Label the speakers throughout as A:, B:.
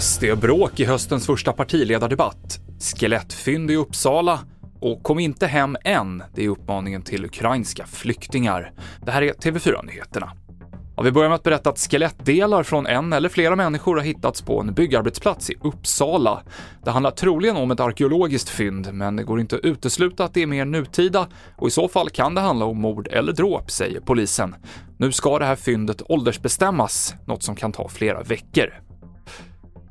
A: SD-bråk i höstens första partiledardebatt, skelettfynd i Uppsala och kom inte hem än, det är uppmaningen till ukrainska flyktingar. Det här är TV4-nyheterna. Ja, vi börjar med att berätta att skelettdelar från en eller flera människor har hittats på en byggarbetsplats i Uppsala. Det handlar troligen om ett arkeologiskt fynd, men det går inte att utesluta att det är mer nutida och i så fall kan det handla om mord eller dråp, säger polisen. Nu ska det här fyndet åldersbestämmas, något som kan ta flera veckor.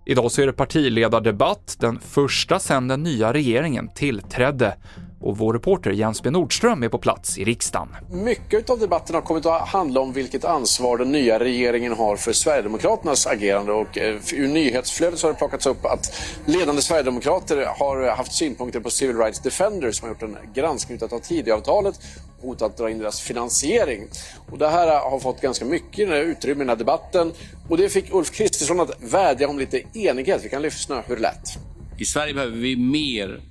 A: Idag så är det partiledardebatt, den första sedan den nya regeringen tillträdde. Och vår reporter Jens B Nordström är på plats i riksdagen.
B: Mycket av debatten har kommit att handla om vilket ansvar den nya regeringen har för Sverigedemokraternas agerande och eh, ur nyhetsflödet så har det plockats upp att ledande sverigedemokrater har haft synpunkter på Civil Rights Defenders som har gjort en granskning av Tidöavtalet och hotat att dra in deras finansiering. Och det här har fått ganska mycket utrymme i den här debatten och det fick Ulf Kristersson att vädja om lite enighet. Vi kan lyssna hur det lät.
C: I Sverige behöver vi mer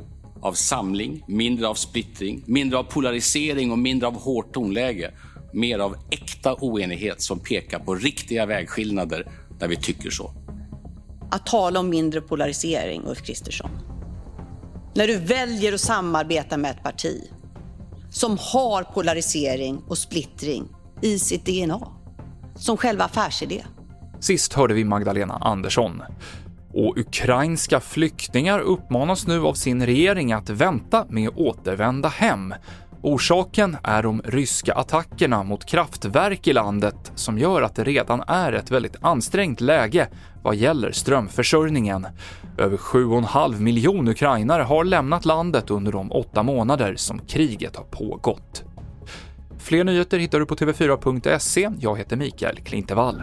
C: av samling, mindre av splittring, mindre av polarisering och mindre av hårt tonläge. Mer av äkta oenighet som pekar på riktiga vägskillnader där vi tycker så.
D: Att tala om mindre polarisering, Ulf Kristersson. När du väljer att samarbeta med ett parti som har polarisering och splittring i sitt DNA, som själva affärsidé.
A: Sist hörde vi Magdalena Andersson. Och ukrainska flyktingar uppmanas nu av sin regering att vänta med att återvända hem. Orsaken är de ryska attackerna mot kraftverk i landet som gör att det redan är ett väldigt ansträngt läge vad gäller strömförsörjningen. Över 7,5 miljoner ukrainare har lämnat landet under de åtta månader som kriget har pågått. Fler nyheter hittar du på tv4.se. Jag heter Mikael Klintevall.